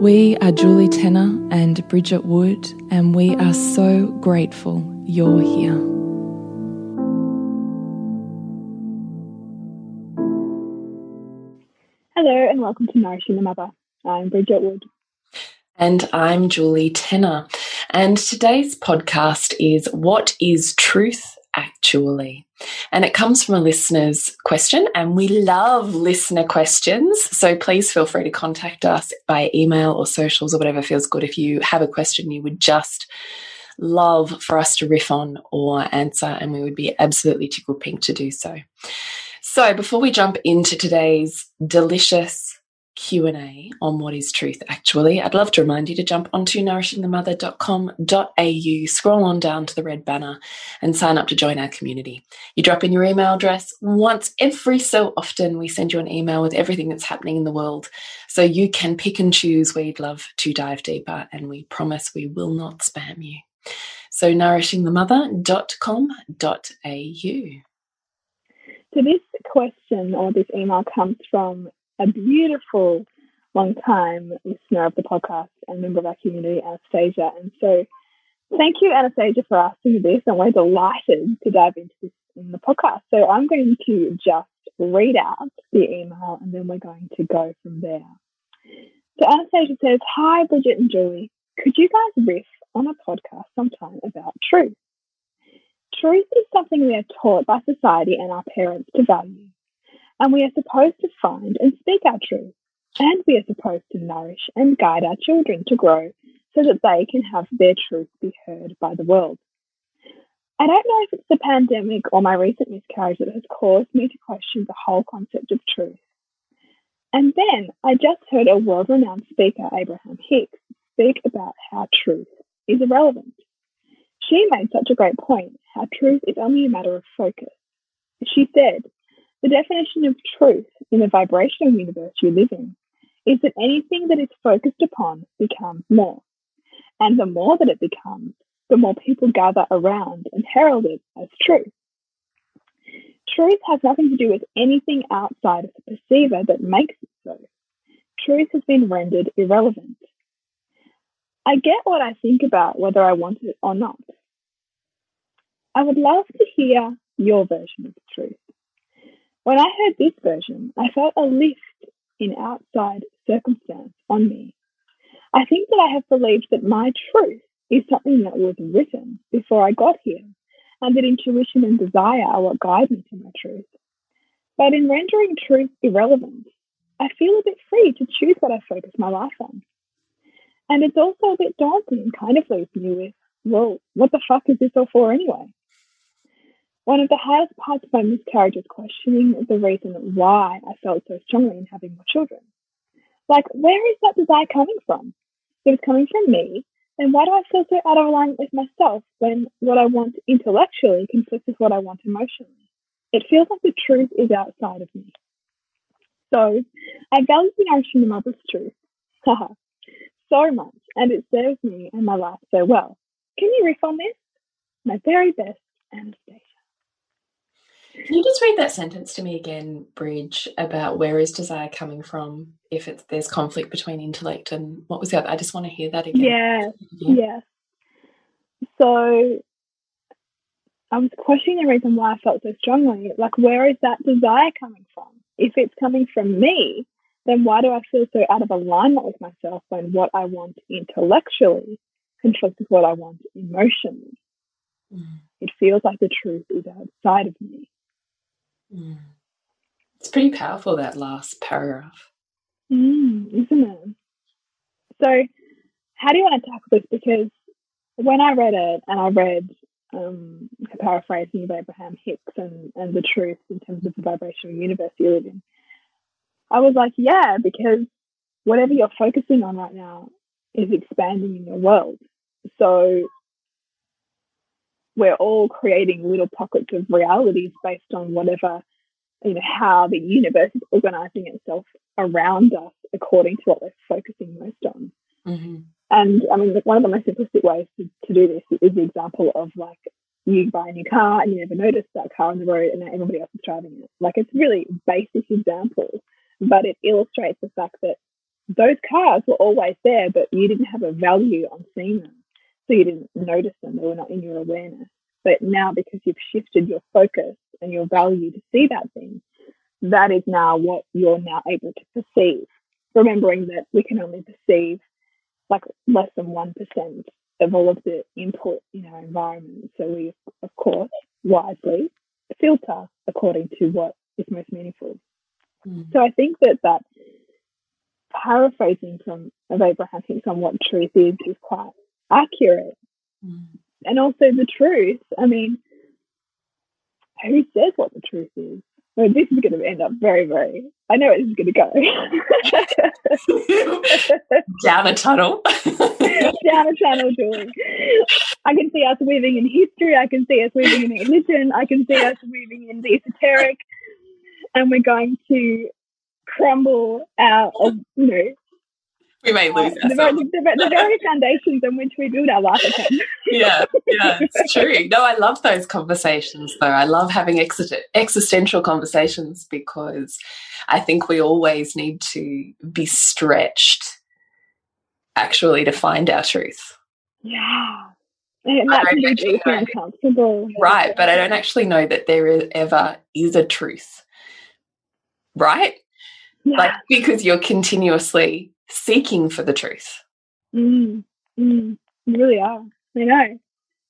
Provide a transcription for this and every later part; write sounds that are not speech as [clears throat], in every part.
We are Julie Tenner and Bridget Wood, and we are so grateful you're here. Hello, and welcome to Nourishing the Mother. I'm Bridget Wood. And I'm Julie Tenner. And today's podcast is What is Truth Actually? And it comes from a listener's question, and we love listener questions. So please feel free to contact us by email or socials or whatever feels good if you have a question you would just love for us to riff on or answer, and we would be absolutely tickled pink to do so. So before we jump into today's delicious Q&A on what is truth actually, I'd love to remind you to jump onto nourishingthemother.com.au, scroll on down to the red banner and sign up to join our community. You drop in your email address once every so often we send you an email with everything that's happening in the world so you can pick and choose where you'd love to dive deeper and we promise we will not spam you. So nourishingthemother.com.au. So this question or this email comes from a beautiful long time listener of the podcast and member of our community, Anastasia. And so thank you, Anastasia, for asking this. And we're delighted to dive into this in the podcast. So I'm going to just read out the email and then we're going to go from there. So Anastasia says, Hi, Bridget and Julie. Could you guys riff on a podcast sometime about truth? Truth is something we are taught by society and our parents to value and we are supposed to find and speak our truth. And we are supposed to nourish and guide our children to grow so that they can have their truth be heard by the world. I don't know if it's the pandemic or my recent miscarriage that has caused me to question the whole concept of truth. And then I just heard a world renowned speaker, Abraham Hicks, speak about how truth is irrelevant. She made such a great point how truth is only a matter of focus. She said, the definition of truth in the vibrational universe you live in is that anything that is focused upon becomes more. And the more that it becomes, the more people gather around and herald it as truth. Truth has nothing to do with anything outside of the perceiver that makes it so. Truth has been rendered irrelevant. I get what I think about whether I want it or not. I would love to hear your version of the truth. When I heard this version, I felt a lift in outside circumstance on me. I think that I have believed that my truth is something that was written before I got here, and that intuition and desire are what guide me to my truth. But in rendering truth irrelevant, I feel a bit free to choose what I focus my life on. And it's also a bit daunting kind of leaves me with, well, what the fuck is this all for anyway? One of the hardest parts of my miscarriage was questioning the reason why I felt so strongly in having more children. Like, where is that desire coming from? If it's coming from me, then why do I feel so out of alignment with myself when what I want intellectually conflicts with what I want emotionally? It feels like the truth is outside of me. So, I value the nourishing the mother's truth, [laughs] so much, and it serves me and my life so well. Can you riff on this? My very best, Anastasia. Can you just read that sentence to me again, Bridge, about where is desire coming from if it's there's conflict between intellect and what was the other? I just want to hear that again. Yeah, yeah. So I was questioning the reason why I felt so strongly. Like, where is that desire coming from? If it's coming from me, then why do I feel so out of alignment with myself when what I want intellectually conflicts with what I want emotionally? Mm. It feels like the truth is outside of me. Mm. It's pretty powerful, that last paragraph. Mm, isn't it? So, how do you want to tackle this? Because when I read it, and I read um, paraphrasing of Abraham Hicks and, and the truth in terms of the vibrational universe you live in, I was like, yeah, because whatever you're focusing on right now is expanding in your world. So we're all creating little pockets of realities based on whatever, you know, how the universe is organizing itself around us according to what we're focusing most on. Mm-hmm. And I mean, one of the most simplistic ways to, to do this is the example of like you buy a new car and you never notice that car on the road and now everybody else is driving it. Like it's really basic example, but it illustrates the fact that those cars were always there, but you didn't have a value on seeing them. So you didn't notice them, they were not in your awareness. But now, because you've shifted your focus and your value to see that thing, that is now what you're now able to perceive. Remembering that we can only perceive like less than 1% of all of the input in our environment. So we, of course, wisely filter according to what is most meaningful. Mm. So I think that that paraphrasing from of Abraham Hicks on what truth is is quite accurate. Mm. And also the truth, I mean, who says what the truth is? Well, this is going to end up very, very. I know where this is going to go. [laughs] Down a tunnel. [laughs] Down a tunnel, Julie. I can see us weaving in history. I can see us weaving in religion. I can see us weaving in the esoteric. And we're going to crumble out of, you know, we may lose uh, the, the, the, very [laughs] foundations on which we build our life yeah, yeah, it's true. No, I love those conversations though. I love having ex existential conversations because I think we always need to be stretched actually to find our truth. Yeah. And that can be deeply uncomfortable. Right, but I don't actually know that there is, ever is a truth. Right? Yeah. Like because you're continuously seeking for the truth. Mm, mm, you really are. I know.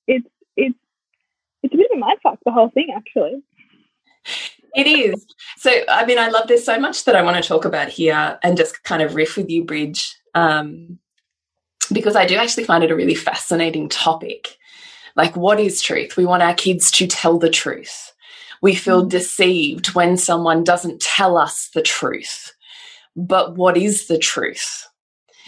It's it's it's a bit of a mindfuck, the whole thing actually. It is. So I mean I love this so much that I want to talk about here and just kind of riff with you, Bridge. Um, because I do actually find it a really fascinating topic. Like, what is truth? We want our kids to tell the truth. We feel mm. deceived when someone doesn't tell us the truth but what is the truth?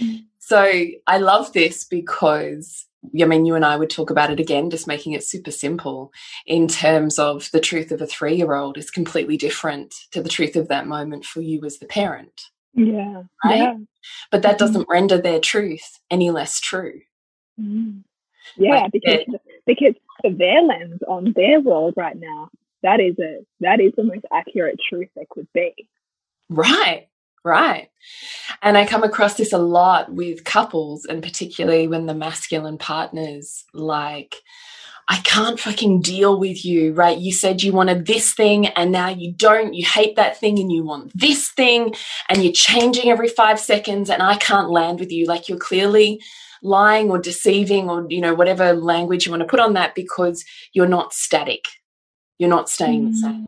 Mm. So I love this because I mean, you and I would talk about it again, just making it super simple in terms of the truth of a three year old is completely different to the truth of that moment for you as the parent. Yeah. Right. Yeah. But that mm-hmm. doesn't mm. render their truth any less true. Mm. Yeah, like because, because for their lens on their world right now, that is a that is the most accurate truth there could be. Right. Right. And I come across this a lot with couples, and particularly when the masculine partners like, I can't fucking deal with you, right? You said you wanted this thing and now you don't. You hate that thing and you want this thing and you're changing every five seconds and I can't land with you. Like you're clearly lying or deceiving or, you know, whatever language you want to put on that because you're not static. You're not staying mm. the same.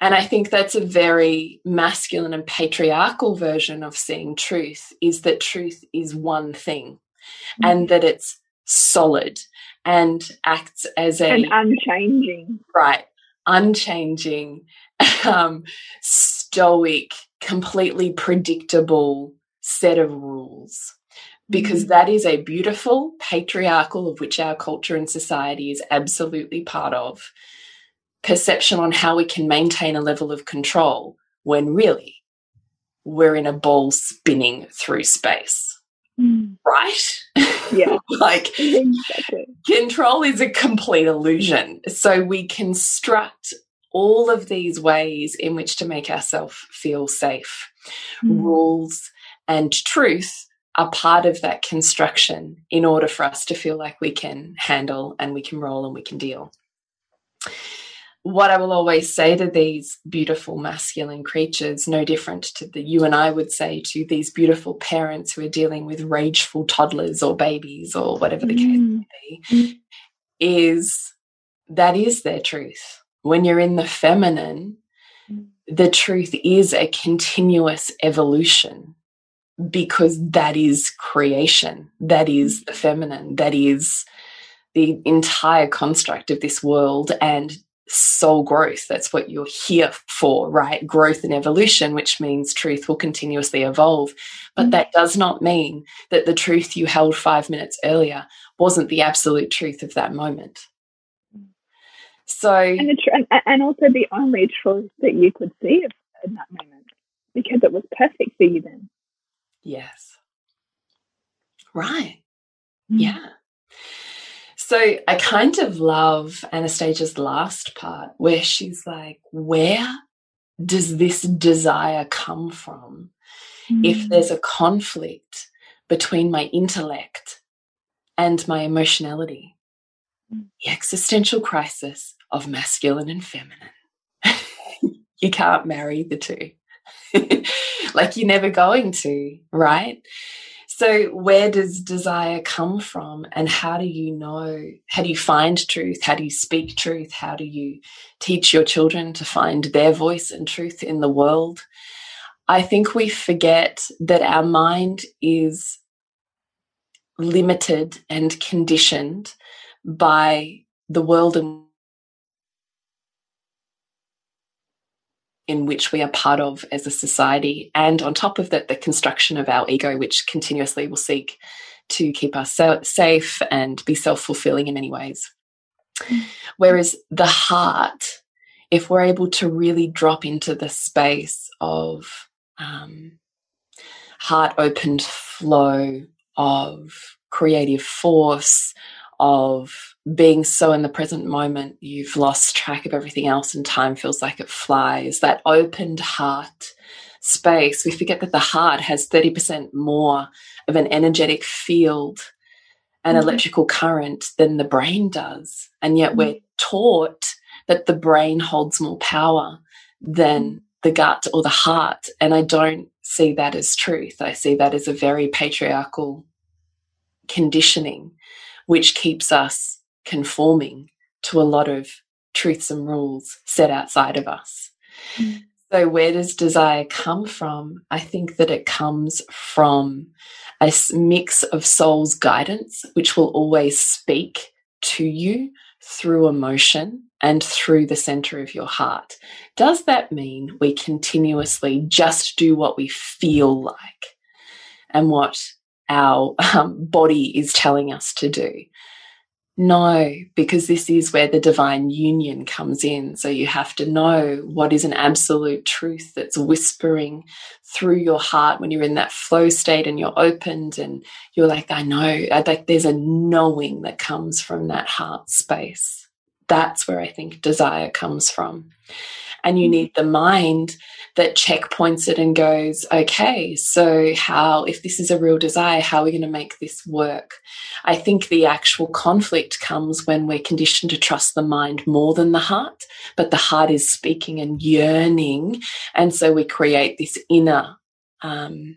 And I think that's a very masculine and patriarchal version of seeing truth is that truth is one thing mm. and that it's solid and acts as a and unchanging. Right. Unchanging, [laughs] um, stoic, completely predictable set of rules. Because mm. that is a beautiful patriarchal of which our culture and society is absolutely part of perception on how we can maintain a level of control when really we're in a ball spinning through space. mm. right? Yeah. [laughs] like [laughs] exactly. control is a complete illusion. So we construct all of these ways in which to make ourselves feel safe. Mm. Rules and truth are part of that construction in order for us to feel like we can handle and we can roll and we can deal. What I will always say to these beautiful masculine creatures, no different to the you and I would say to these beautiful parents who are dealing with rageful toddlers or babies or whatever the mm. case may be, mm. is that is their truth. When you're in the feminine, mm. the truth is a continuous evolution because that is creation, that is the feminine, that is the entire construct of this world and soul growth. That's what you're here for, right? Growth and evolution, which means truth will continuously evolve. But mm. that does not mean that the truth you held five minutes earlier wasn't the absolute truth of that moment. So, and, and also the only truth that you could see in that moment because it was perfect for you then. Yes. Right. Mm. Yeah. So I kind of love Anastasia's last part where she's like, where does this desire come from? Mm. If there's a conflict between my intellect and my emotionality, mm. the existential crisis of masculine and feminine. [laughs] you can't marry the two. [laughs] like you're never going to, right? So, where does desire come from? And how do you know? How do you find truth? How do you speak truth? How do you teach your children to find their voice and truth in the world? I think we forget that our mind is limited and conditioned by the world in which we are part of as a society. And on top of that, the construction of our ego, which continuously will seek to keep us safe and be self fulfilling in many ways. Whereas the heart, if we're able to really drop into the space of um, heart opened flow, of creative force, of being so in the present moment, you've lost track of everything else and time feels like it flies. That opened heart space, we forget that the heart has 30% more of an energetic field and mm -hmm. electrical current than the brain does. And yet mm -hmm. we're taught that the brain holds more power than mm-hmm. the gut or the heart. And I don't see that as truth. I see that as a very patriarchal conditioning, which keeps us conforming to a lot of truths and rules set outside of us. Mm. So, where does desire come from? I think that it comes from a mix of soul's guidance, which will always speak to you through emotion and through the center of your heart. Does that mean we continuously just do what we feel like and what our [laughs] um, body is telling us to do? No, because this is where the divine union comes in. So you have to know what is an absolute truth that's whispering through your heart when you're in that flow state and you're opened and you're like, I know, uh, like there's a knowing that comes from that heart space. That's where I think desire comes from. And you need the mind that checkpoints it and goes, okay, so how, if this is a real desire, how are we going to make this work? I think the actual conflict comes when we're conditioned to trust the mind more than the heart, but the heart is speaking and yearning. And so we create this inner, um,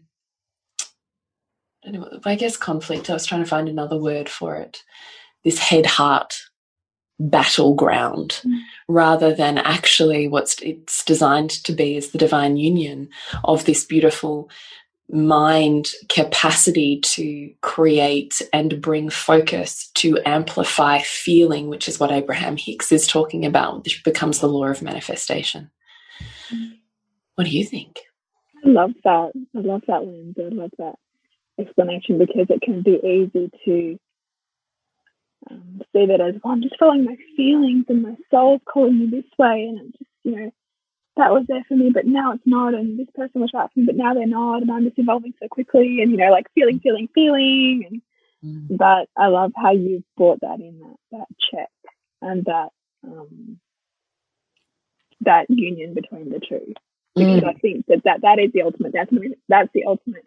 I, I guess conflict. I was trying to find another word for it. This head heart battleground mm. rather than actually what's it's designed to be is the divine union of this beautiful mind capacity to create and bring focus to amplify feeling which is what abraham hicks is talking about which becomes the law of manifestation mm. what do you think i love that i love that linda i love that explanation because it can be easy to um, say that as, well, I'm just following my feelings and my soul's calling me this way. And it's just, you know, that was there for me, but now it's not, and this person was right for me, but now they're not, and I'm just evolving so quickly, and you know, like feeling, feeling, feeling, and mm. but I love how you brought that in that that check and that um, that union between the two, because mm. I think that, that that is the ultimate. That's that's the ultimate.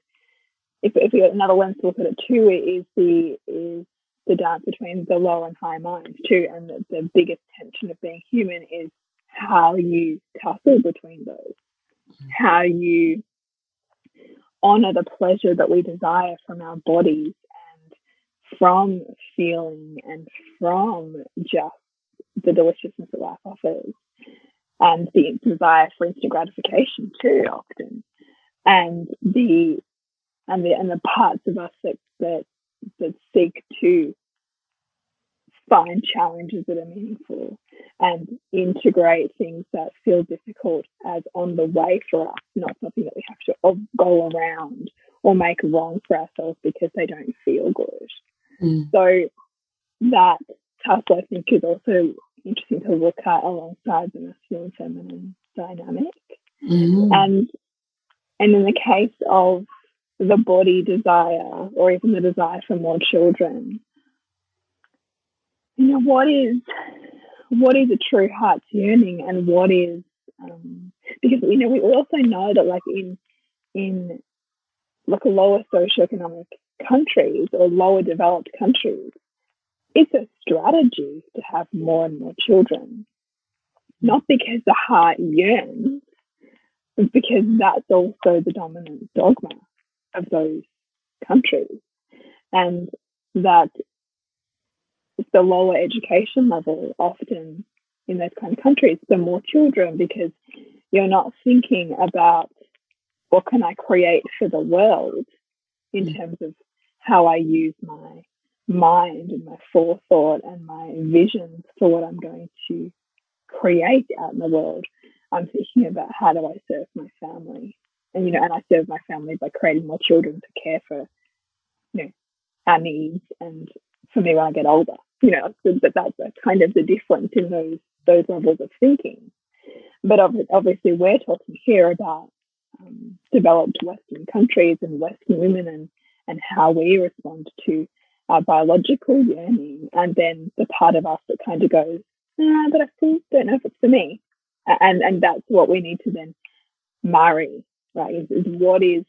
If if we another lens to look at it too, is the is the dance between the low and high minds too, and the, the biggest tension of being human is how you tussle between those, mm-hmm. how you honor the pleasure that we desire from our bodies and from feeling and from just the deliciousness that life offers. And the desire for instant gratification too often. And the and the and the parts of us that that that seek to find challenges that are meaningful and integrate things that feel difficult as on the way for us, not something that we have to go around or make wrong for ourselves because they don't feel good. Mm. So that tussle, I think, is also interesting to look at alongside the masculine feminine dynamic. Mm. And and in the case of the body desire or even the desire for more children, you know, what is what is a true heart's yearning and what is um, because you know we also know that like in in like lower socioeconomic countries or lower developed countries, it's a strategy to have more and more children. Not because the heart yearns, but because that's also the dominant dogma of those countries. And that the lower education level often in those kind of countries, the more children because you're not thinking about what can I create for the world in mm. terms of how I use my mind and my forethought and my visions for what I'm going to create out in the world. I'm thinking about how do I serve my family, and you know, and I serve my family by creating more children to care for, you know, our needs. And for me when I get older you know, that that's kind of the difference in those those levels of thinking. But obviously, we're talking here about um, developed Western countries and Western women and and how we respond to our biological yearning, and then the part of us that kind of goes, ah, but I still don't know if it's for me, and and that's what we need to then marry, right? Is, is what is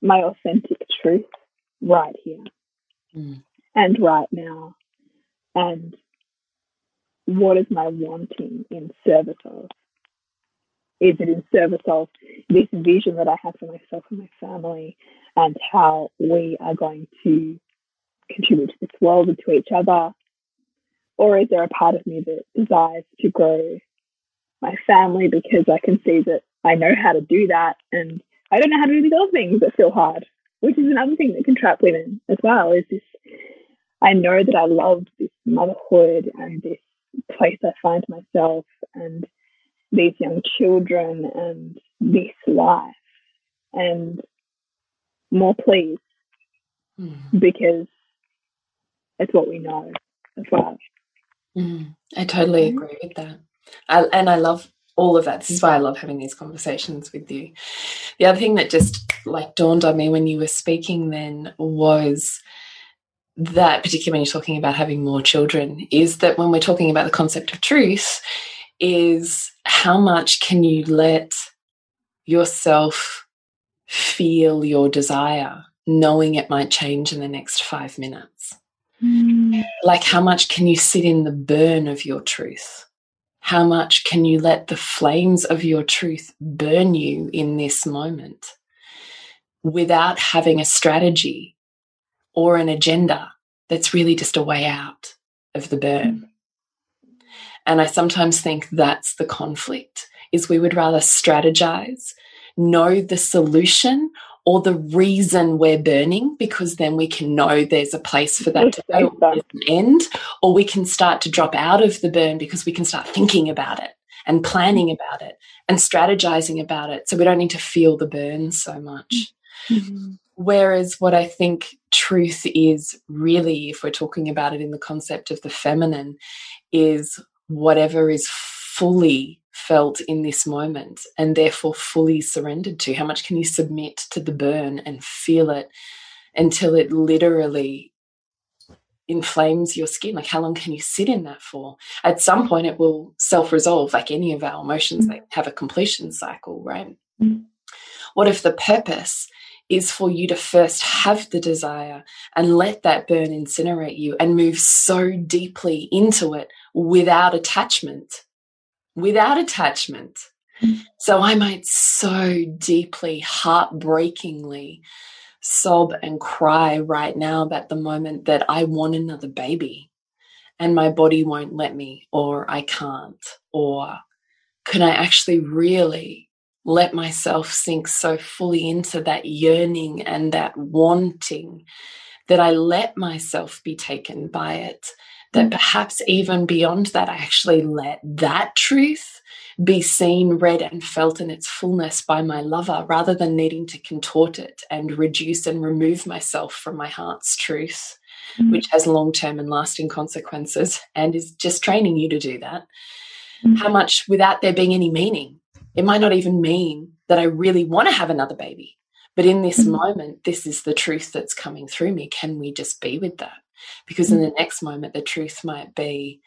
my authentic truth right here mm. and right now and what is my wanting in service of? Is it in service of this vision that I have for myself and my family and how we are going to contribute to this world and to each other? Or is there a part of me that desires to grow my family because I can see that I know how to do that and I don't know how to do these other things that feel hard, which is another thing that can trap women as well, is this I know that I love this motherhood and this place I find myself and these young children and this life and more please mm. because it's what we know as well. Mm. I totally mm-hmm. agree with that. I, and I love all of that. This is why I love having these conversations with you. The other thing that just like dawned on me when you were speaking then was that, particularly when you're talking about having more children, is that when we're talking about the concept of truth, is how much can you let yourself feel your desire, knowing it might change in the next five minutes? Mm. Like, how much can you sit in the burn of your truth? How much can you let the flames of your truth burn you in this moment without having a strategy or an agenda that's really just a way out of the burn. And I sometimes think that's the conflict is we would rather strategize, know the solution or the reason we're burning because then we can know there's a place for that to go an end or we can start to drop out of the burn because we can start thinking about it and planning about it and strategizing about it so we don't need to feel the burn so much mm -hmm. Whereas what I think truth is really, if we're talking about it in the concept of the feminine, is whatever is fully felt in this moment and therefore fully surrendered to? How much can you submit to the burn and feel it until it literally inflames your skin? Like, how long can you sit in that for? At some point, it will self resolve, like any of our emotions, they have a completion cycle, right? Mm. What if the purpose is for you to first have the desire and let that burn incinerate you and move so deeply into it without attachment? Without attachment. So I might so deeply, heartbreakingly sob and cry right now about the moment that I want another baby and my body won't let me, or I can't, or can I actually really let myself sink so fully into that yearning and that wanting that I let myself be taken by it? That perhaps even beyond that, I actually let that truth be seen, read, and felt in its fullness by my lover rather than needing to contort it and reduce and remove myself from my heart's truth, mm. which has long term and lasting consequences and is just training you to do that. Mm. How much without there being any meaning? It might not even mean that I really want to have another baby. But in this mm. moment, this is the truth that's coming through me. Can we just be with that? Because in mm. the next moment, the truth might be,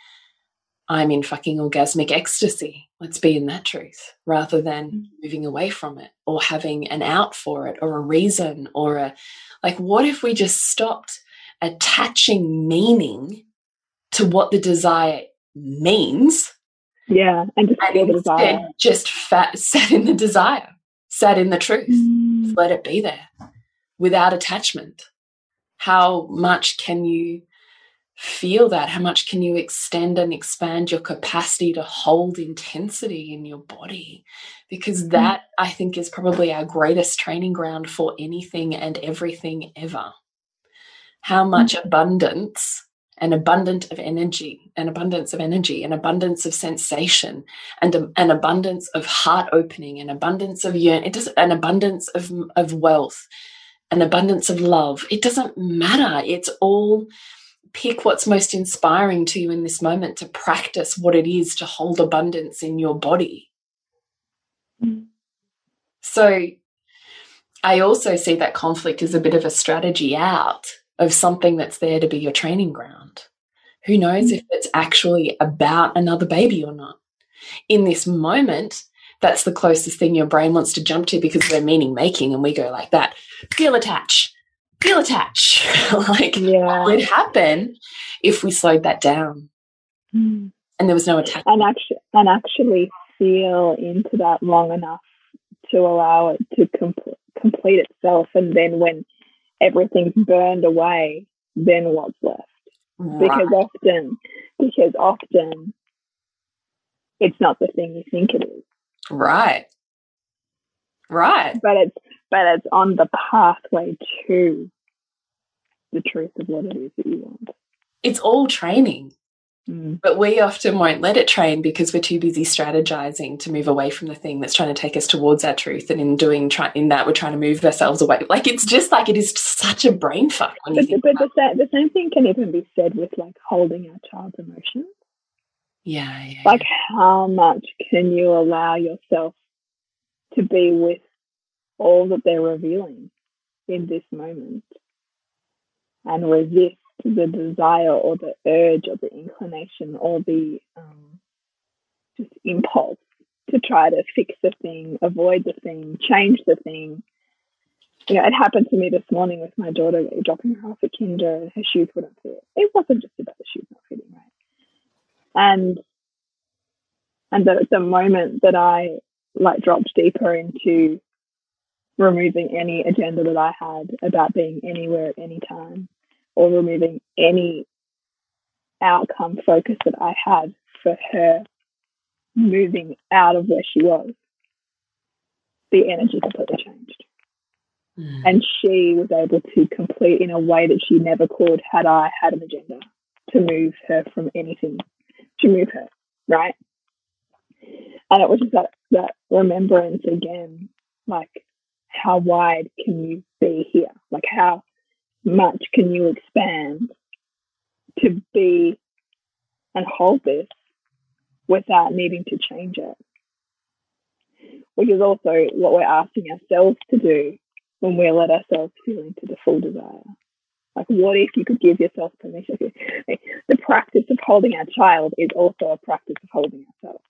I'm in fucking orgasmic ecstasy. Let's be in that truth rather than mm. moving away from it or having an out for it or a reason or a like, what if we just stopped attaching meaning to what the desire means? Yeah, and just and the desire. Just fat, sat in the desire, sat in the truth. Mm. Let it be there without attachment. How much can you feel that? How much can you extend and expand your capacity to hold intensity in your body? Because mm. that, I think, is probably our greatest training ground for anything and everything ever. How much mm. abundance an abundance of energy, an abundance of energy, an abundance of sensation, and a, an abundance of heart opening, an abundance of yearn, it does an abundance of of wealth, an abundance of love. It doesn't matter. It's all pick what's most inspiring to you in this moment to practice what it is to hold abundance in your body. Mm. So I also see that conflict as a bit of a strategy out of something that's there to be your training ground. Who knows mm. if it's actually about another baby or not? In this moment, that's the closest thing your brain wants to jump to because we're meaning making and we go like that feel attach feel attach. [laughs] like, yeah. what would happen if we slowed that down? Mm. And there was no attachment. And actually, and actually feel into that long enough to allow it to com complete itself. And then when everything's burned away, then what's left? Right. Because often, because often it's not the thing you think it is. Right. Right. But it's but it's on the pathway to the truth of what it is that you want. It's all training. Mm. But we often won't let it train because we're too busy strategizing to move away from the thing that's trying to take us towards our truth. And in doing try, in that, we're trying to move ourselves away. Like it's just like it is such a brain fuck. but, but the, same, the same thing can even be said with like holding our child's emotions. Yeah, yeah. Like how much can you allow yourself to be with all that they're revealing in this moment and resist the desire or the urge or the inclination or the um, just impulse to try to fix the thing, avoid the thing, change the thing. You know, it happened to me this morning with my daughter dropping her off at kinder and her shoes wouldn't fit. It wasn't just about the shoes not fitting right. And and the, the moment that I like dropped deeper into removing any agenda that I had about being anywhere at any time or removing any outcome focus that I had for her moving out of where she was. The energy completely changed. Mm. And she was able to complete in a way that she never could had I had an agenda to move her from anything, to move her, right? And it was just that, that remembrance again, like how wide can you be here? Like how much can you expand to be and hold this without needing to change it. Which is also what we're asking ourselves to do when we let ourselves feel into the full desire. Like, what if you could give yourself permission? The practice of holding our child is also a practice of holding ourselves.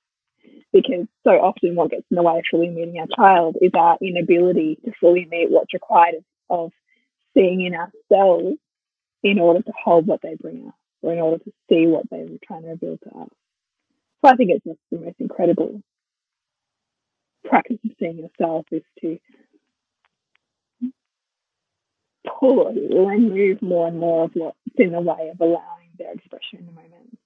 Because so often, what gets in the way of fully meeting our child is our inability to fully meet what's required of seeing in ourselves in order to hold what they bring us or in order to see what they were trying to reveal to us. So I think it's just the most incredible practice of seeing yourself is to pull and move more and more of what's in the way of allowing their expression in the moment.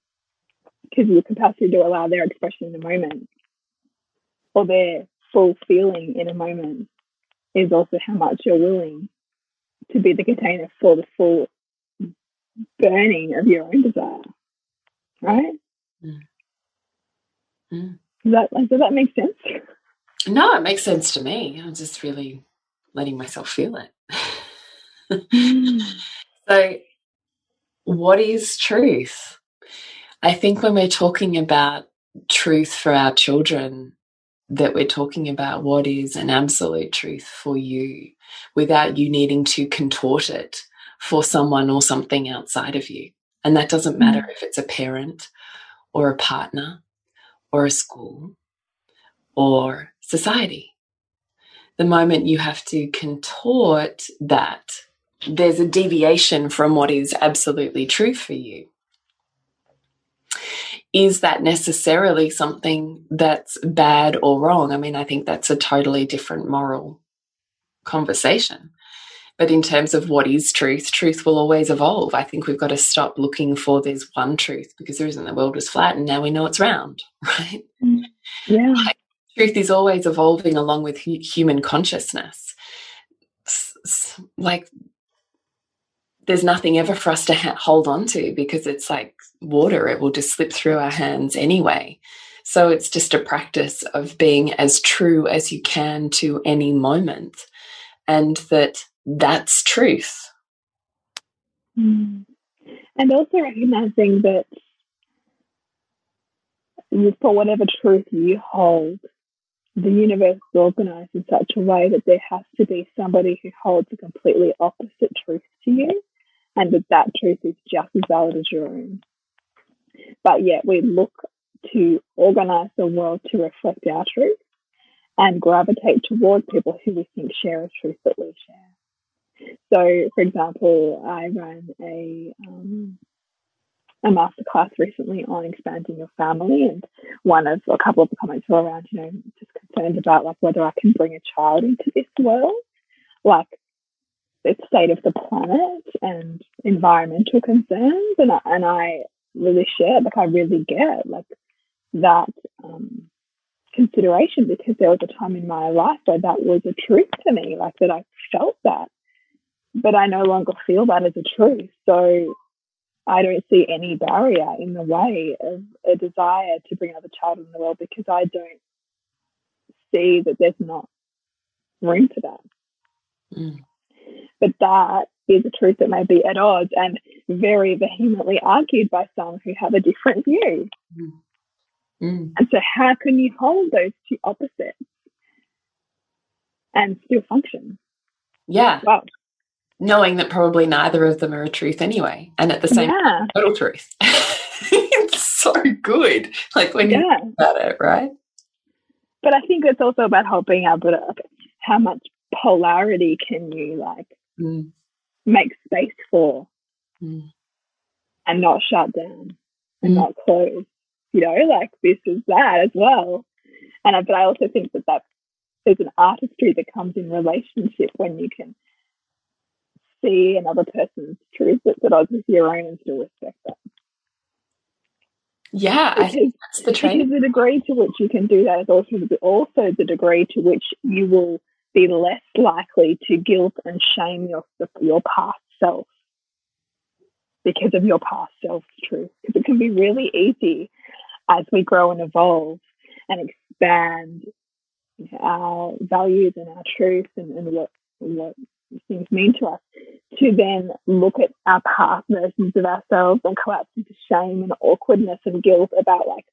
Because your capacity to allow their expression in the moment or their full feeling in a moment is also how much you're willing to be the container for the full burning of your own desire. Right? Mm. Mm. Does that does that make sense? No, it makes sense to me. I'm just really letting myself feel it. [laughs] so, what is truth? I think when we're talking about truth for our children, that we're talking about what is an absolute truth for you without you needing to contort it for someone or something outside of you. And that doesn't matter mm. if it's a parent or a partner or a school or society. The moment you have to contort that, there's a deviation from what is absolutely true for you. Is that necessarily something that's bad or wrong? I mean, I think that's a totally different moral conversation. But in terms of what is truth, truth will always evolve. I think we've got to stop looking for there's one truth because there isn't. The world was flat and now we know it's round, [laughs] right? Mm. Yeah. Like, truth is always evolving along with human consciousness. Like, there's nothing ever for us to hold on to because it's like water, it will just slip through our hands anyway. So it's just a practice of being as true as you can to any moment, and that that's truth. Mm. And also recognizing that for whatever truth you hold, the universe is organized in such a way that there has to be somebody who holds a completely opposite truth to you, and that that truth is just as valid as your own. But yet we look to organize the world to reflect our truth and gravitate toward people who we think share a truth that we share. So, for example, I ran a um, a masterclass recently on expanding your family, and one of a couple of the comments were around, you know, just concerned about like whether I can bring a child into this world, like the state of the planet and environmental concerns, and I, and I really share, like I really get like that um, consideration because there was a time in my life where that was a truth to me, like that I felt that, but I no longer feel that as a truth. So I don't see any barrier in the way of a desire to bring another child in the world because I don't see that there's not room for that. Mm. But that is a truth that may be at odds and very vehemently argued by some who have a different view. Mm. Mm. And so, how can you hold those two opposites and still function? Yeah. Well, knowing that probably neither of them are a truth anyway, and at the same yeah. time, total truth. [laughs] it's so good, like when yeah. you think about it, right? But I think it's also about being able to how much polarity can you like mm. make space for, mm. and not shut down and mm. not close. You know, like this is that as well. And I, but I also think that that there's an artistry that comes in relationship when you can see another person's truth that's at odds with your own and still respect that. Yeah, because, I think that's the training. the degree to which you can do that is also the, also the degree to which you will be less likely to guilt and shame your your past self because of your past self's truth. Because it can be really easy as we grow and evolve and expand our values and our truth and, and what what things mean to us, to then look at our past versions of ourselves and collapse into shame and awkwardness and guilt about like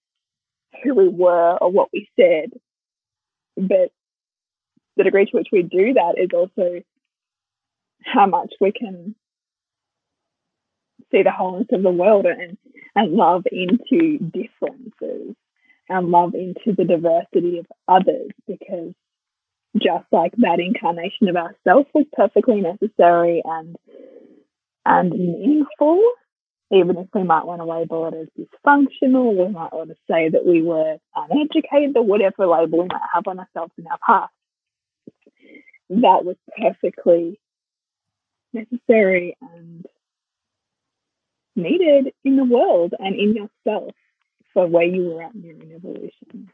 who we were or what we said. But the degree to which we do that is also how much we can see the wholeness of the world and, and love into differences and love into the diversity of others because just like that incarnation of ourself was perfectly necessary and and meaningful, even if we might want to label it as dysfunctional, we might want to say that we were uneducated or whatever label we might have on ourselves in our past. That was perfectly necessary and needed in the world and in yourself for where you were at in your own evolution.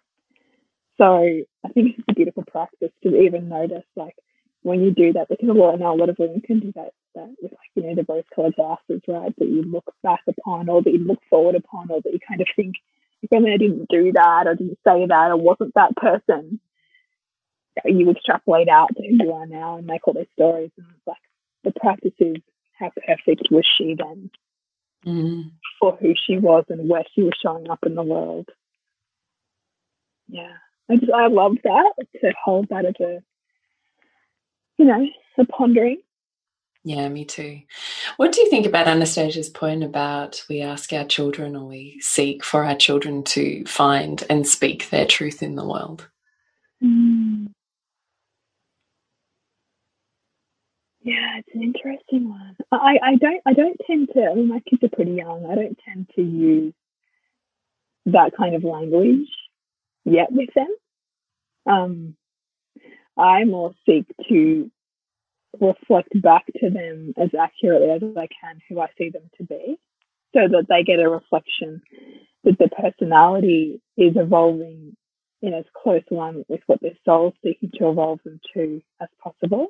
So I think it's a beautiful practice to even notice like when you do that, because a lot now a lot of women can do that, that with like, you know, the rose colored glasses, right? That you look back upon or that you look forward upon or that you kind of think, if only I didn't do that or didn't say that or wasn't that person, you extrapolate out to who you are now and make all these stories. And it's like the practice is how perfect was she then mm. for who she was and where she was showing up in the world. Yeah. I just I love that to hold that as a you know a pondering. Yeah, me too. What do you think about Anastasia's point about we ask our children or we seek for our children to find and speak their truth in the world? Mm. Yeah, it's an interesting one. I, I don't I don't tend to I mean my kids are pretty young. I don't tend to use that kind of language yet with them. Um, I more seek to reflect back to them as accurately as I can who I see them to be so that they get a reflection that their personality is evolving in as close alignment with what their soul's seeking to evolve them to as possible.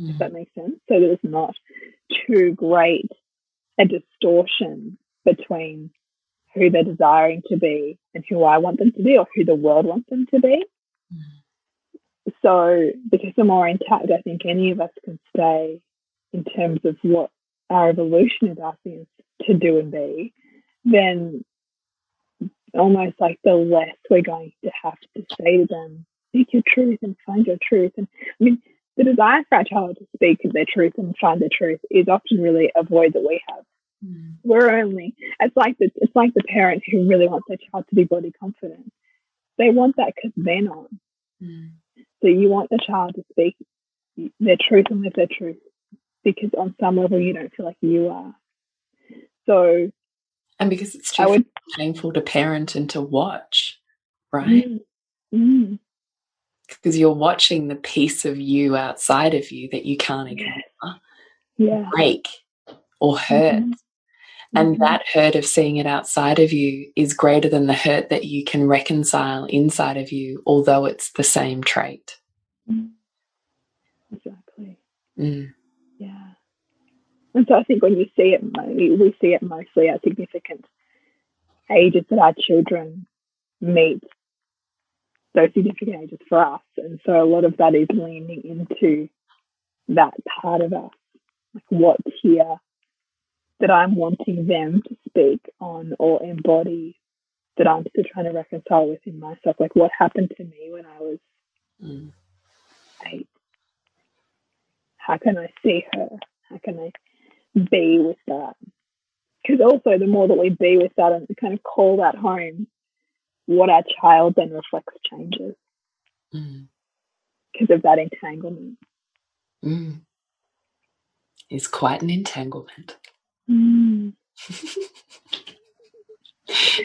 Mm. If that makes sense. So that it's not too great a distortion between who they're desiring to be and who I want them to be or who the world wants them to be. Mm. So, because the more intact I think any of us can stay in terms of what our evolution is asking us to do and be, then almost like the less we're going to have to say to them, speak your truth and find your truth. And I mean, the desire for our child to speak their truth and find their truth is often really a void that we have. Mm. We're only it's like the it's like the parent who really wants their child to be body confident. They want that because they're not. Mm. So you want the child to speak their truth and live their truth because on some level you don't feel like you are. So and because it's too would, painful to parent and to watch, right? Mm, mm. Because you're watching the piece of you outside of you that you can't ignore, yeah. break or hurt. Mm -hmm. And mm-hmm. that hurt of seeing it outside of you is greater than the hurt that you can reconcile inside of you, although it's the same trait. Mm. Exactly. Mm. Yeah. And so I think when you see it, we see it mostly at significant ages that our children meet those significant ages for us. And so a lot of that is leaning into that part of us, like what's here that I'm wanting them to speak on or embody that I'm still trying to reconcile within myself. Like what happened to me when I was mm. eight? How can I see her? How can I be with that? Because also, the more that we be with that and kind of call that home, what our child then reflects changes because mm. of that entanglement. Mm. Is quite an entanglement. Mm. [laughs]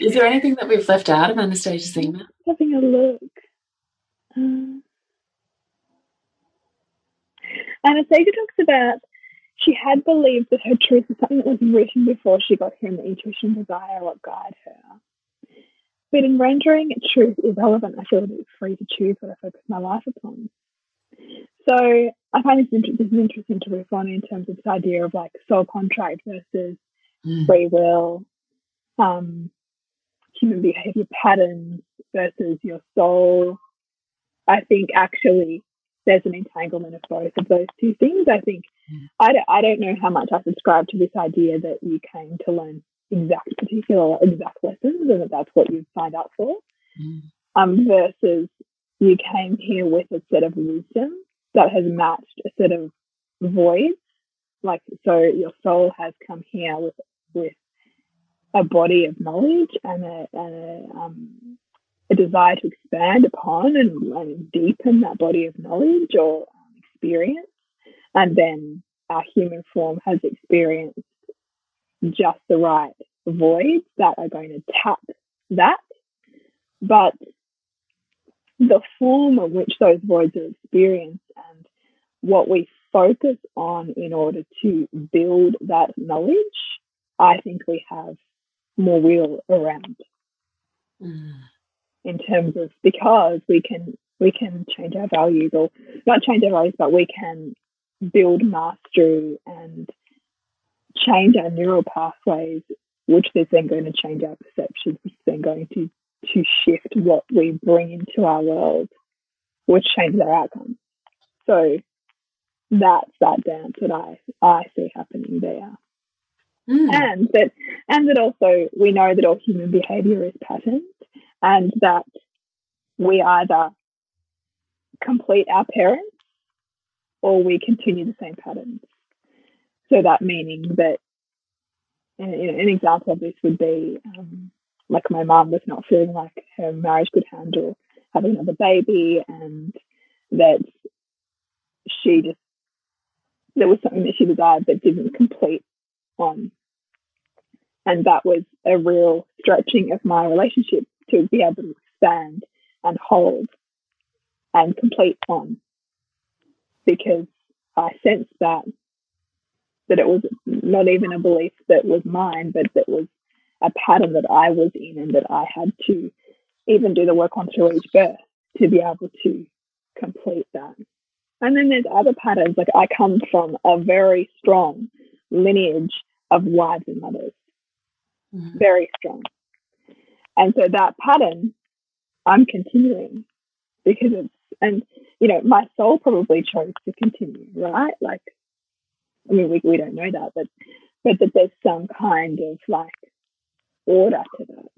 Is there anything that we've left out of Anastasia's email? Having a look. Um, Anastasia talks about she had believed that her truth was something that was written before she got here and the intuition desire what guide her. But in rendering truth irrelevant, I feel that it's free to choose what I focus my life upon. So I find this, inter- this is interesting to riff on in terms of this idea of like soul contract versus mm. free will, um, human behavior patterns versus your soul. I think actually there's an entanglement of both of those two things. I think mm. I, don't, I don't know how much I subscribe to this idea that you came to learn exact particular exact lessons and that that's what you signed up for. mm. um, versus you came here with a set of wisdom that has matched a set of voids. Like, so your soul has come here with, with a body of knowledge and a, and a, um, a desire to expand upon and, and, deepen that body of knowledge or experience. And then our human form has experienced just the right voids that are going to tap that. But the form of which those voids are experienced and what we focus on in order to build that knowledge, I think we have more wheel around. Mm. In terms of because we can we can change our values or not change our values, but we can build mastery and change our neural pathways, which is then going to change our perceptions, which is then going to, to shift what we bring into our world, which changes our outcomes. So that's that dance that I, I see happening there. Mm. And that and that also we know that all human behavior is patterned and that we either complete our parents or we continue the same patterns. So that meaning that know, an example of this would be um, like my mum was not feeling like her marriage could handle having another baby and that she just there was something that she desired but didn't complete on. And that was a real stretching of my relationship to be able to expand and hold and complete on because I sensed that that it was not even a belief that was mine, but that was a pattern that I was in and that I had to even do the work on through each birth to be able to complete that. And then there's other patterns, like I come from a very strong lineage of wives and mothers, mm-hmm. very strong. And so that pattern I'm continuing because it's, and you know, my soul probably chose to continue, right? Like I mean, we, we don't know that, but but that there's some kind of like order to that.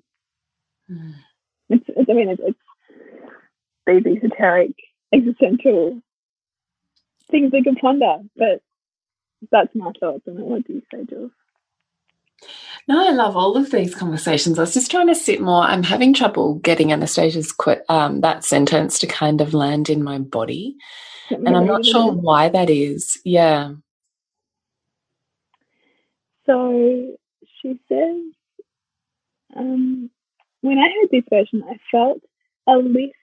Mm. It's, it's, I mean, it's, it's these esoteric, existential things we can ponder, but that's my thoughts on it. What do you say, Jules? No, I love all of these conversations. I was just trying to sit more. I'm having trouble getting Anastasia's um, that sentence to kind of land in my body, and I'm not sure why that is. Yeah. So she says, um, when I heard this version, I felt a lift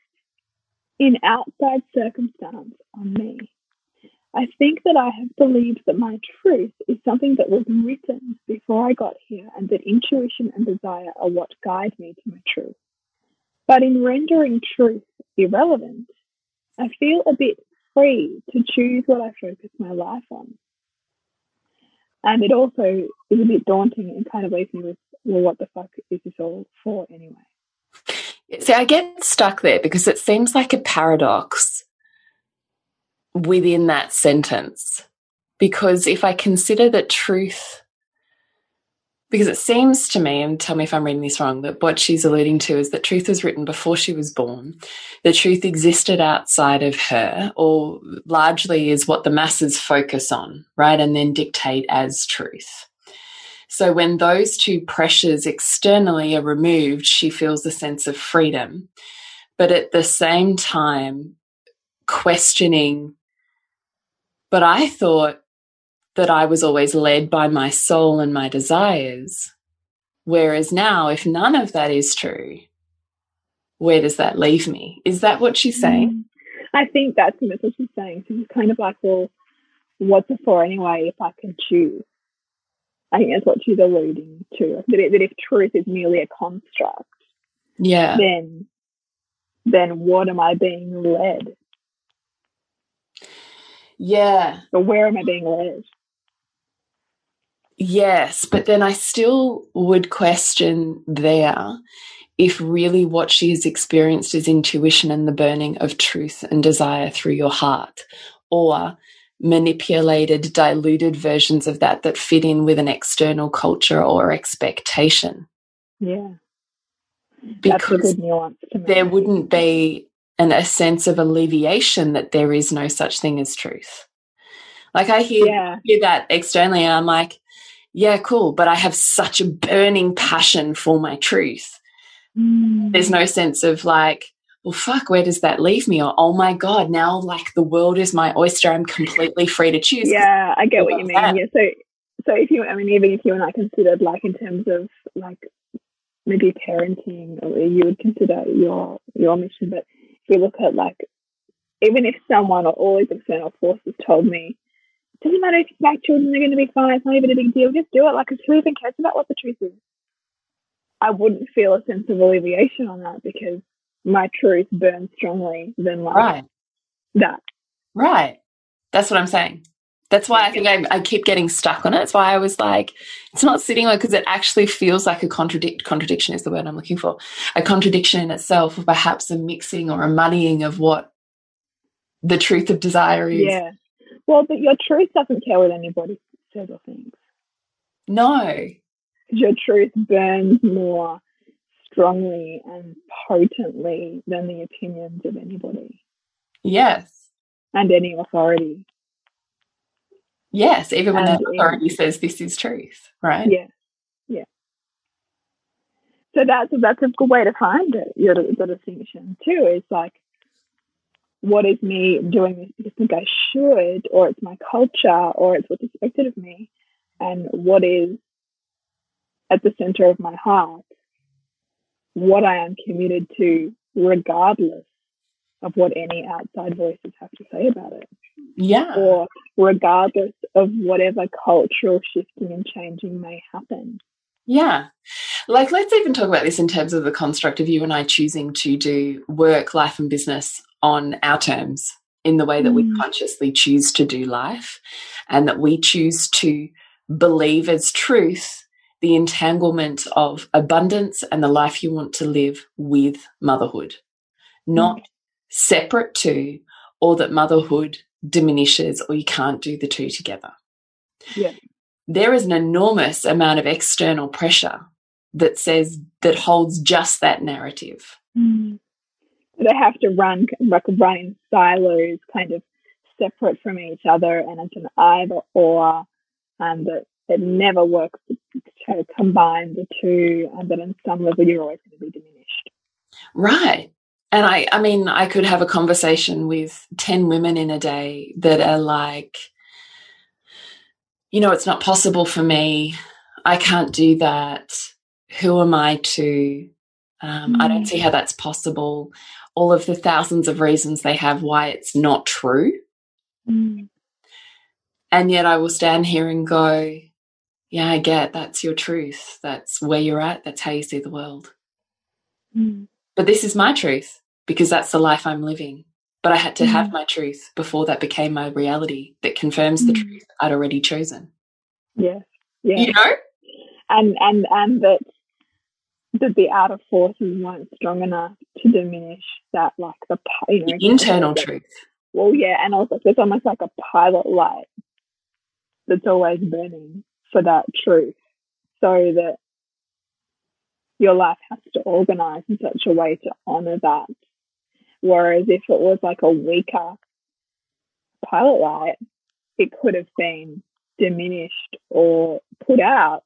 in outside circumstance on me. I think that I have believed that my truth is something that was written before I got here and that intuition and desire are what guide me to my truth. But in rendering truth irrelevant, I feel a bit free to choose what I focus my life on. And it also is a bit daunting and kind of leaves me with, well, what the fuck is this all for anyway? See, I get stuck there because it seems like a paradox within that sentence. Because if I consider that truth because it seems to me, and tell me if I'm reading this wrong, that what she's alluding to is that truth was written before she was born. The truth existed outside of her, or largely is what the masses focus on, right? And then dictate as truth. So when those two pressures externally are removed, she feels a sense of freedom. But at the same time, questioning, but I thought that I was always led by my soul and my desires. Whereas now, if none of that is true, where does that leave me? Is that what she's saying? Mm. I think that's what she's saying. She's kind of like, well, what's it for anyway if I can choose? I think that's what she's alluding to. That, that if truth is merely a construct, yeah, then then what am I being led? Yeah. But where am I being led? Yes, but then I still would question there if really what she has experienced is intuition and the burning of truth and desire through your heart, or manipulated, diluted versions of that that fit in with an external culture or expectation. Yeah. because there wouldn't be an, a sense of alleviation that there is no such thing as truth. Like I hear, yeah. hear that externally, and I'm like, yeah, cool, but I have such a burning passion for my truth. Mm. There's no sense of like, well, fuck, where does that leave me? Or, oh my God, now like the world is my oyster. I'm completely free to choose. Yeah, I get what you mean. That. Yeah. So, so if you, I mean, even if you and I considered like in terms of like maybe parenting, or you would consider your your mission, but if we look at like, even if someone or all these external forces told me, doesn't matter if my children are going to be fine, it's not even a big deal, just do it. Like, who even cares about what the truth is? I wouldn't feel a sense of alleviation on that because my truth burns strongly than like right. that. Right. That's what I'm saying. That's why I think I, I, keep getting stuck on it. That's why I was like, it's not sitting well because it actually feels like a contradict. Contradiction is the word I'm looking for. A contradiction in itself, or perhaps a mixing or a muddying of what the truth of desire is. Yeah. Well, but your truth doesn't care what anybody says or thinks. No. Your truth burns more strongly and potently than the opinions of anybody. Yes. And any authority. Yes, even when and the authority in, says this is truth, right? Yeah. Yeah. So that's that's a good way to find it, your the distinction too, is like what is me doing this because I think I should, or it's my culture, or it's what's expected of me, and what is at the center of my heart what I am committed to, regardless of what any outside voices have to say about it. Yeah. Or regardless of whatever cultural shifting and changing may happen. Yeah. Like, let's even talk about this in terms of the construct of you and I choosing to do work, life, and business on our terms in the way that mm. we consciously choose to do life and that we choose to believe as truth the entanglement of abundance and the life you want to live with motherhood, not mm. separate to, or that motherhood diminishes or you can't do the two together. Yeah. There is an enormous amount of external pressure that says that holds just that narrative. Mm. They have to run like run in silos, kind of separate from each other, and it's an either or, um, and that it never works to combine the two, and that on some level you're always going to be diminished. Right. And I, I mean, I could have a conversation with 10 women in a day that are like, you know, it's not possible for me. I can't do that. Who am I to? Um, mm. I don't see how that's possible. All of the thousands of reasons they have why it's not true. Mm. And yet I will stand here and go, yeah, I get that's your truth. That's where you're at. That's how you see the world. Mm. But this is my truth because that's the life I'm living. But I had to mm. have my truth before that became my reality that confirms mm. the truth I'd already chosen. Yes. Yeah. You know? And and and that that the outer forces weren't strong enough to diminish that like the you know the internal truth. Well, yeah, and also it's almost like a pilot light that's always burning for that truth so that your life has to organize in such a way to honor that. Whereas if it was like a weaker pilot light, it could have been diminished or put out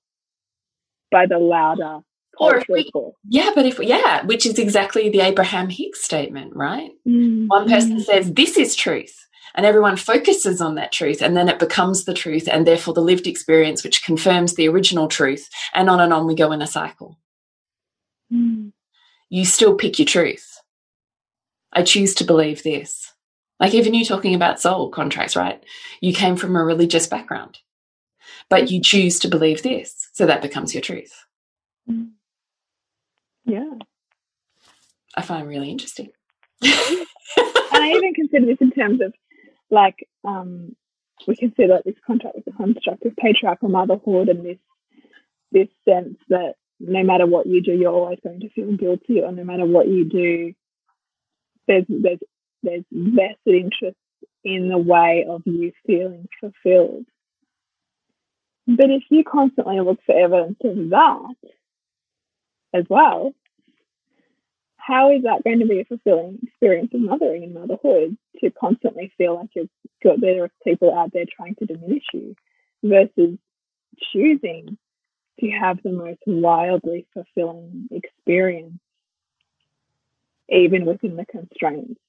by the louder or if we, yeah, but if yeah, which is exactly the Abraham Hicks statement, right? Mm. One person mm. says this is truth, and everyone focuses on that truth and then it becomes the truth and therefore the lived experience which confirms the original truth and on and on we go in a cycle mm. you still pick your truth i choose to believe this like even you talking about soul contracts right you came from a religious background but you choose to believe this so that becomes your truth mm. Yeah i find really interesting [laughs] and I even consider this in terms of like um, we consider like, this contract as a construct of patriarchal motherhood and this this sense that no matter what you do, you're always going to feel guilty, or no matter what you do, there's there's there's vested interest in the way of you feeling fulfilled. But if you constantly look for evidence of that as well, how is that going to be a fulfilling experience of mothering and motherhood to constantly feel like you've got there people out there trying to diminish you versus choosing to have the most wildly fulfilling experience, even within the constraints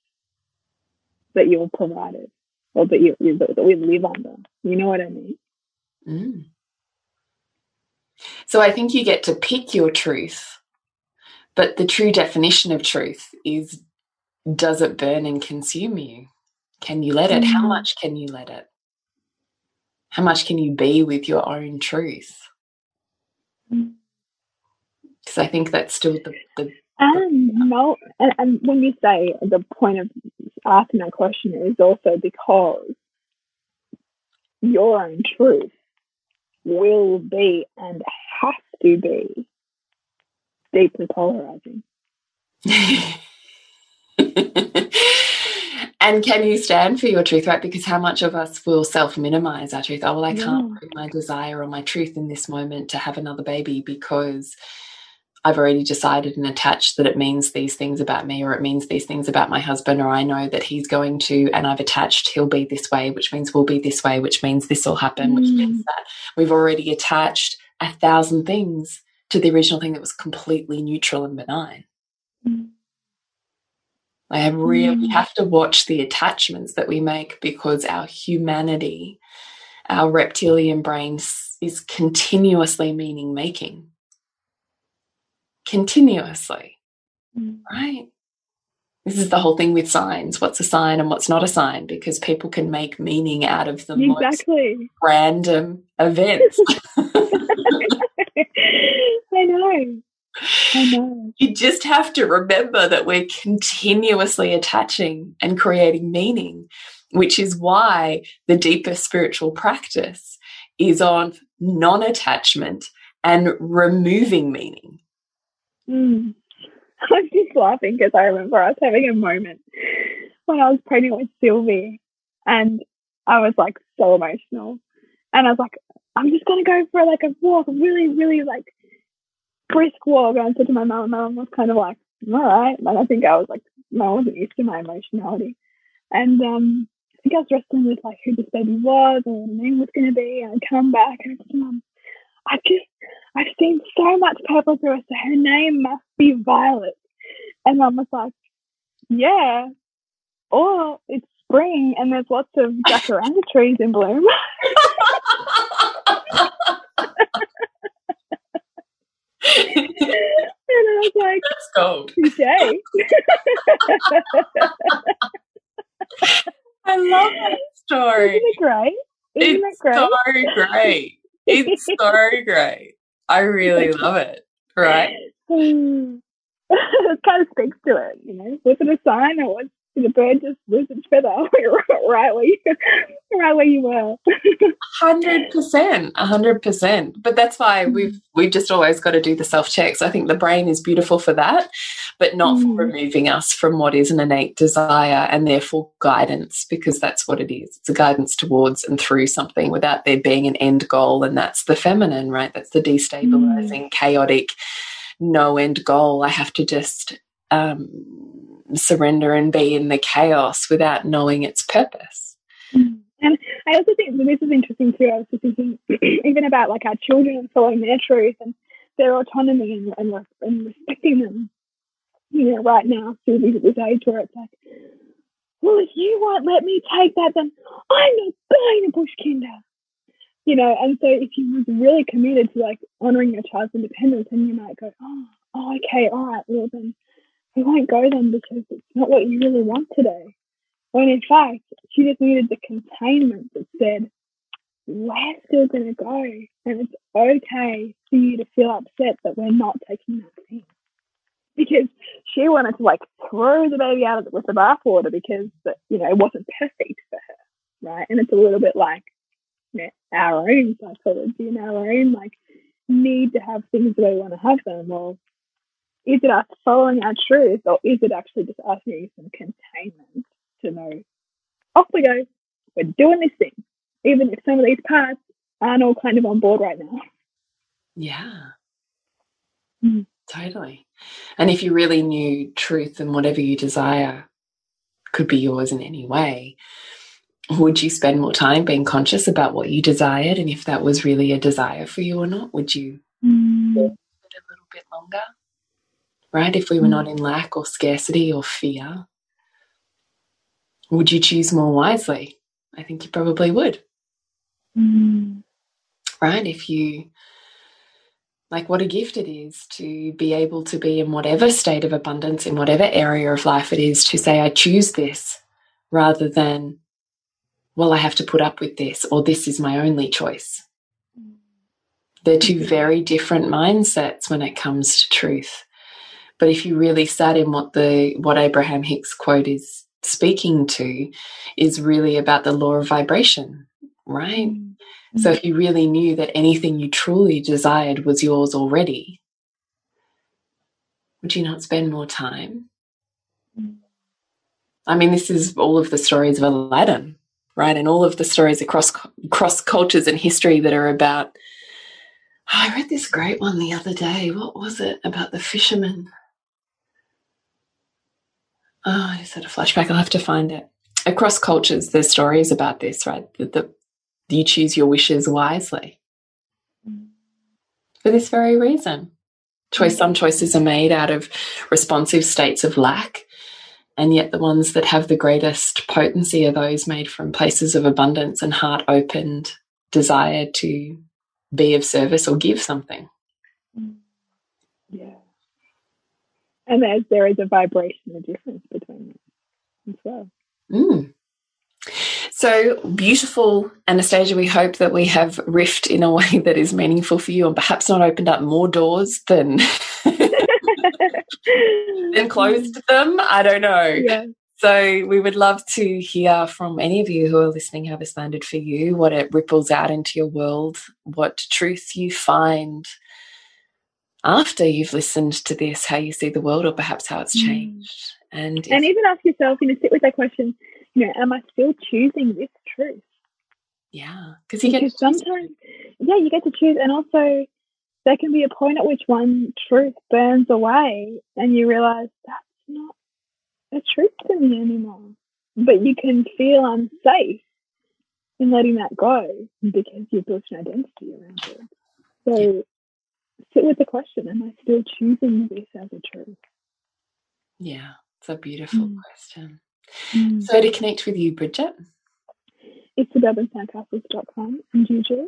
that you're provided or that you, you that we live under. You know what I mean? Mm. So I think you get to pick your truth, but the true definition of truth is does it burn and consume you? Can you let it? Mm. How much can you let it? How much can you be with your own truth? Because mm. I think that's still the, the and no, and, and when you say the point of asking that question is also because your own truth will be and has to be deeply polarizing. [laughs] and can you stand for your truth, right? Because how much of us will self minimize our truth? Oh, well, I can't bring my desire or my truth in this moment to have another baby because I've already decided and attached that it means these things about me or it means these things about my husband or I know that he's going to and I've attached he'll be this way which means we'll be this way which means this will happen mm. which means mm. that we've already attached a thousand things to the original thing that was completely neutral and benign. Mm. I have really mm. have to watch the attachments that we make because our humanity, our reptilian brain is continuously meaning making continuously, mm. right? This is the whole thing with signs. What's a sign and what's not a sign? Because people can make meaning out of the exactly. most random events. [laughs] I know. I know. You just have to remember that we're continuously attaching and creating meaning, which is why the deeper spiritual practice is on non attachment and removing meaning. Mm. [laughs] I'm just laughing because I remember was having a moment when I was pregnant with Sylvie and I was like so emotional. And I was like, I'm just gonna go for like a walk, really, really like brisk walk. And I said to my mum, my mum was kind of like, all right. And I think I was like, I wasn't used to my emotionality. And um, I think I was wrestling with like who this baby was and what the name was gonna be. And I come back and I said, Mum, I just, I've seen so much purple through her, so her name must be Violet. And Mum was like, yeah, or it's spring and there's lots of jacaranda [laughs] trees in bloom. [laughs] and I was like, That's gold. Okay. [laughs] I love that story. Isn't it great? Isn't it's it great? so great it's so great. I really love it. Right? [laughs] it kind of speaks to it, you know. Was it a sign or was the bird just lose its feather [laughs] right where you, right where you were. Hundred percent, hundred percent. But that's why mm. we've we've just always got to do the self checks. I think the brain is beautiful for that, but not mm. for removing us from what is an innate desire and therefore guidance, because that's what it is. It's a guidance towards and through something without there being an end goal, and that's the feminine, right? That's the destabilizing, mm. chaotic, no end goal. I have to just um, surrender and be in the chaos without knowing its purpose. Mm. And I also think this is interesting too. I was just thinking [clears throat] even about like our children and following their truth and their autonomy and, and, and respecting them. You know, right now, Suzy's at this age where it's like, well, if you won't let me take that, then I'm not going to push kinder. You know, and so if you was really committed to like honoring your child's independence, then you might go, oh, oh okay, all right, well then you won't go then because it's not what you really want today. When in fact, she just needed the containment that said, we're still going to go. And it's okay for you to feel upset that we're not taking that thing. Because she wanted to like throw the baby out with the bathwater because, you know, it wasn't perfect for her. Right. And it's a little bit like you know, our own psychology and our own like need to have things the way we want to have them. Well, is it us following our truth or is it actually just us needing some containment to know, off we go, we're doing this thing, even if some of these parts aren't all kind of on board right now. Yeah. Mm. Totally. And if you really knew truth and whatever you desire could be yours in any way, would you spend more time being conscious about what you desired and if that was really a desire for you or not? Would you mm. a little bit longer? Right? If we were mm. not in lack or scarcity or fear, would you choose more wisely? I think you probably would. Mm. Right? If you like what a gift it is to be able to be in whatever state of abundance, in whatever area of life it is, to say, I choose this rather than, well, I have to put up with this or this is my only choice. Mm. They're two mm-hmm. very different mindsets when it comes to truth. But if you really sat in what the what Abraham Hicks quote is speaking to is really about the law of vibration, right? Mm -hmm. So if you really knew that anything you truly desired was yours already, would you not spend more time? I mean, this is all of the stories of Aladdin, right? And all of the stories across across cultures and history that are about. Oh, I read this great one the other day. What was it about the fisherman? Oh, I just had a flashback. I'll have to find it. Across cultures, there's stories about this, right? That the, you choose your wishes wisely mm. for this very reason. Choice. Mm. Some choices are made out of responsive states of lack, and yet the ones that have the greatest potency are those made from places of abundance and heart opened desire to be of service or give something. Yeah and as there is a vibration, a difference between them as well. Mm. So beautiful, Anastasia. We hope that we have riffed in a [laughs] way that is meaningful for you and perhaps not opened up more doors than [laughs] than closed them. I don't know. Yeah. So we would love to hear from any of you who are listening how this landed for you, what it ripples out into your world, what truth you find after you've listened to this how you see the world or perhaps how it's mm. changed. And and even ask yourself you know sit with that question you know am i still choosing this truth? Yeah because you get sometimes yeah you get to choose and also there can be a point at which one truth burns away and you realize that's not a truth to me anymore. But you can feel unsafe in letting that go because you've built an identity around it. So sit with the question Am I still choosing this as a truth? Yeah, it's a beautiful mm. question. Mm. So, to connect with you, Bridget, it's suburbansandcastles.com and usually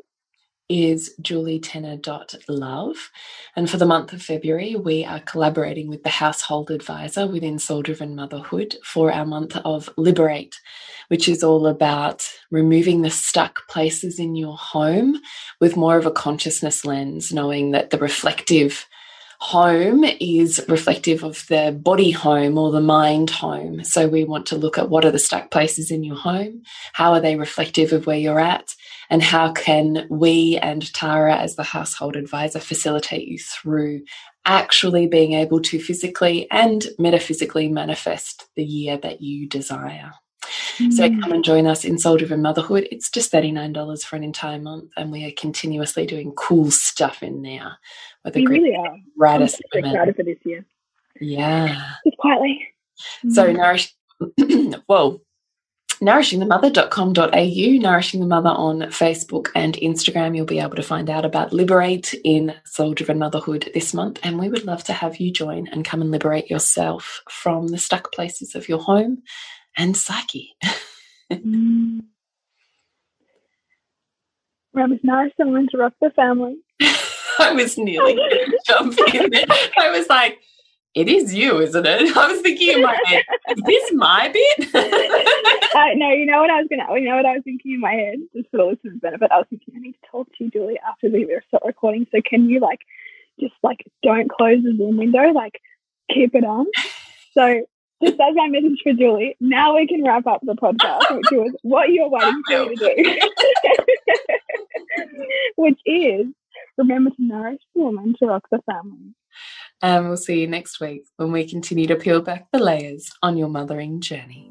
is julietenner.love. And for the month of February, we are collaborating with the Household Advisor within Soul Driven Motherhood for our month of Liberate, which is all about removing the stuck places in your home with more of a consciousness lens, knowing that the reflective home is reflective of the body home or the mind home. So we want to look at what are the stuck places in your home? How are they reflective of where you're at? And how can we and Tara, as the household advisor, facilitate you through actually being able to physically and metaphysically manifest the year that you desire? Mm. So come and join us in Soul Driven Motherhood. It's just $39 for an entire month, and we are continuously doing cool stuff in there. With we really are. Right I'm super excited for this year. Yeah. [laughs] Just quietly. So mm. nourish [clears throat] whoa. Nourishingthemother.com.au, Nourishing the Mother on Facebook and Instagram. You'll be able to find out about Liberate in Soul Driven Motherhood this month. And we would love to have you join and come and liberate yourself from the stuck places of your home and psyche. mm. I was nice and interrupt the family. [laughs] I was nearly jumping in there. I was like, it is you, isn't it? [laughs] I was thinking in my head, is this my bit? [laughs] uh, no, you know what I was gonna you know what I was thinking in my head, just for the listeners' benefit. I was thinking I need to talk to you, Julie, after we start recording. So can you like just like don't close the Zoom window, like keep it on. So as my message for Julie, now we can wrap up the podcast, which was what you're waiting for me to do. [laughs] which is remember to nourish the woman to rock the family. And we'll see you next week when we continue to peel back the layers on your mothering journey.